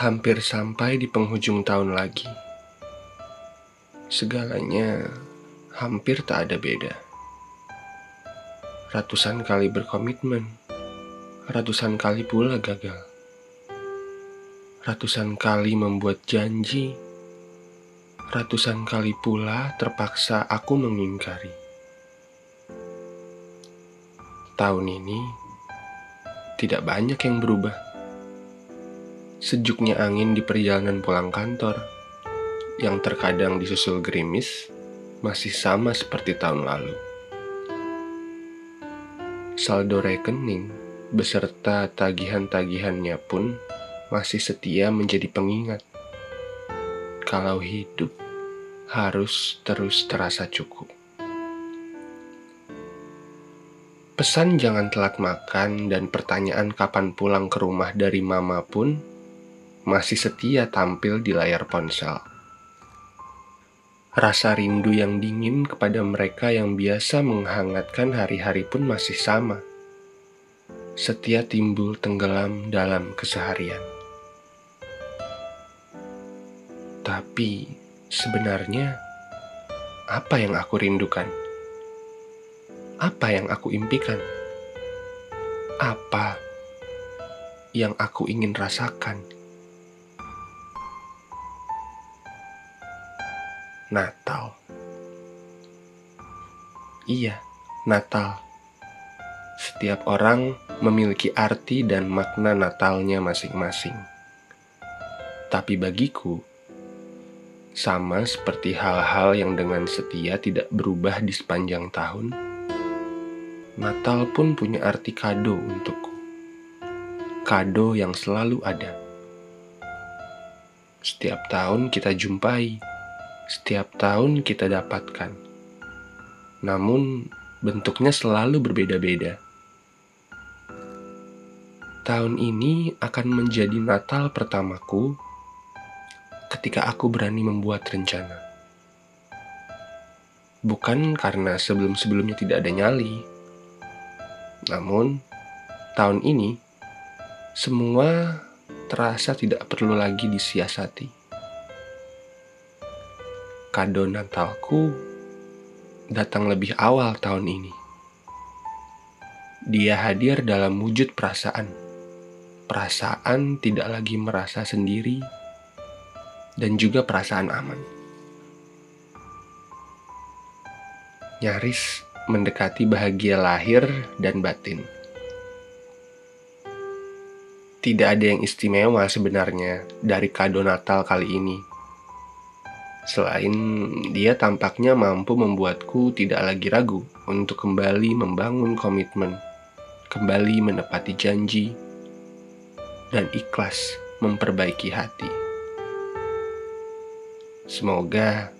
Hampir sampai di penghujung tahun lagi. Segalanya hampir tak ada beda. Ratusan kali berkomitmen, ratusan kali pula gagal. Ratusan kali membuat janji, ratusan kali pula terpaksa aku mengingkari. Tahun ini tidak banyak yang berubah Sejuknya angin di perjalanan pulang kantor, yang terkadang disusul gerimis, masih sama seperti tahun lalu. Saldo rekening beserta tagihan-tagihannya pun masih setia menjadi pengingat. Kalau hidup harus terus terasa cukup. Pesan jangan telat makan dan pertanyaan kapan pulang ke rumah dari mama pun masih setia tampil di layar ponsel. Rasa rindu yang dingin kepada mereka yang biasa menghangatkan hari-hari pun masih sama. Setia timbul tenggelam dalam keseharian. Tapi sebenarnya apa yang aku rindukan? Apa yang aku impikan? Apa yang aku ingin rasakan? Natal. Iya, Natal. Setiap orang memiliki arti dan makna Natalnya masing-masing. Tapi bagiku, sama seperti hal-hal yang dengan setia tidak berubah di sepanjang tahun, Natal pun punya arti kado untukku. Kado yang selalu ada. Setiap tahun kita jumpai setiap tahun kita dapatkan. Namun, bentuknya selalu berbeda-beda. Tahun ini akan menjadi Natal pertamaku ketika aku berani membuat rencana. Bukan karena sebelum-sebelumnya tidak ada nyali, namun tahun ini semua terasa tidak perlu lagi disiasati kado Natalku datang lebih awal tahun ini. Dia hadir dalam wujud perasaan. Perasaan tidak lagi merasa sendiri dan juga perasaan aman. Nyaris mendekati bahagia lahir dan batin. Tidak ada yang istimewa sebenarnya dari kado Natal kali ini Selain dia tampaknya mampu membuatku tidak lagi ragu untuk kembali membangun komitmen, kembali menepati janji, dan ikhlas memperbaiki hati. Semoga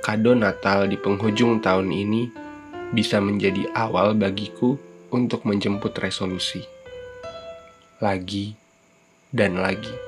kado Natal di penghujung tahun ini bisa menjadi awal bagiku untuk menjemput resolusi. Lagi dan lagi.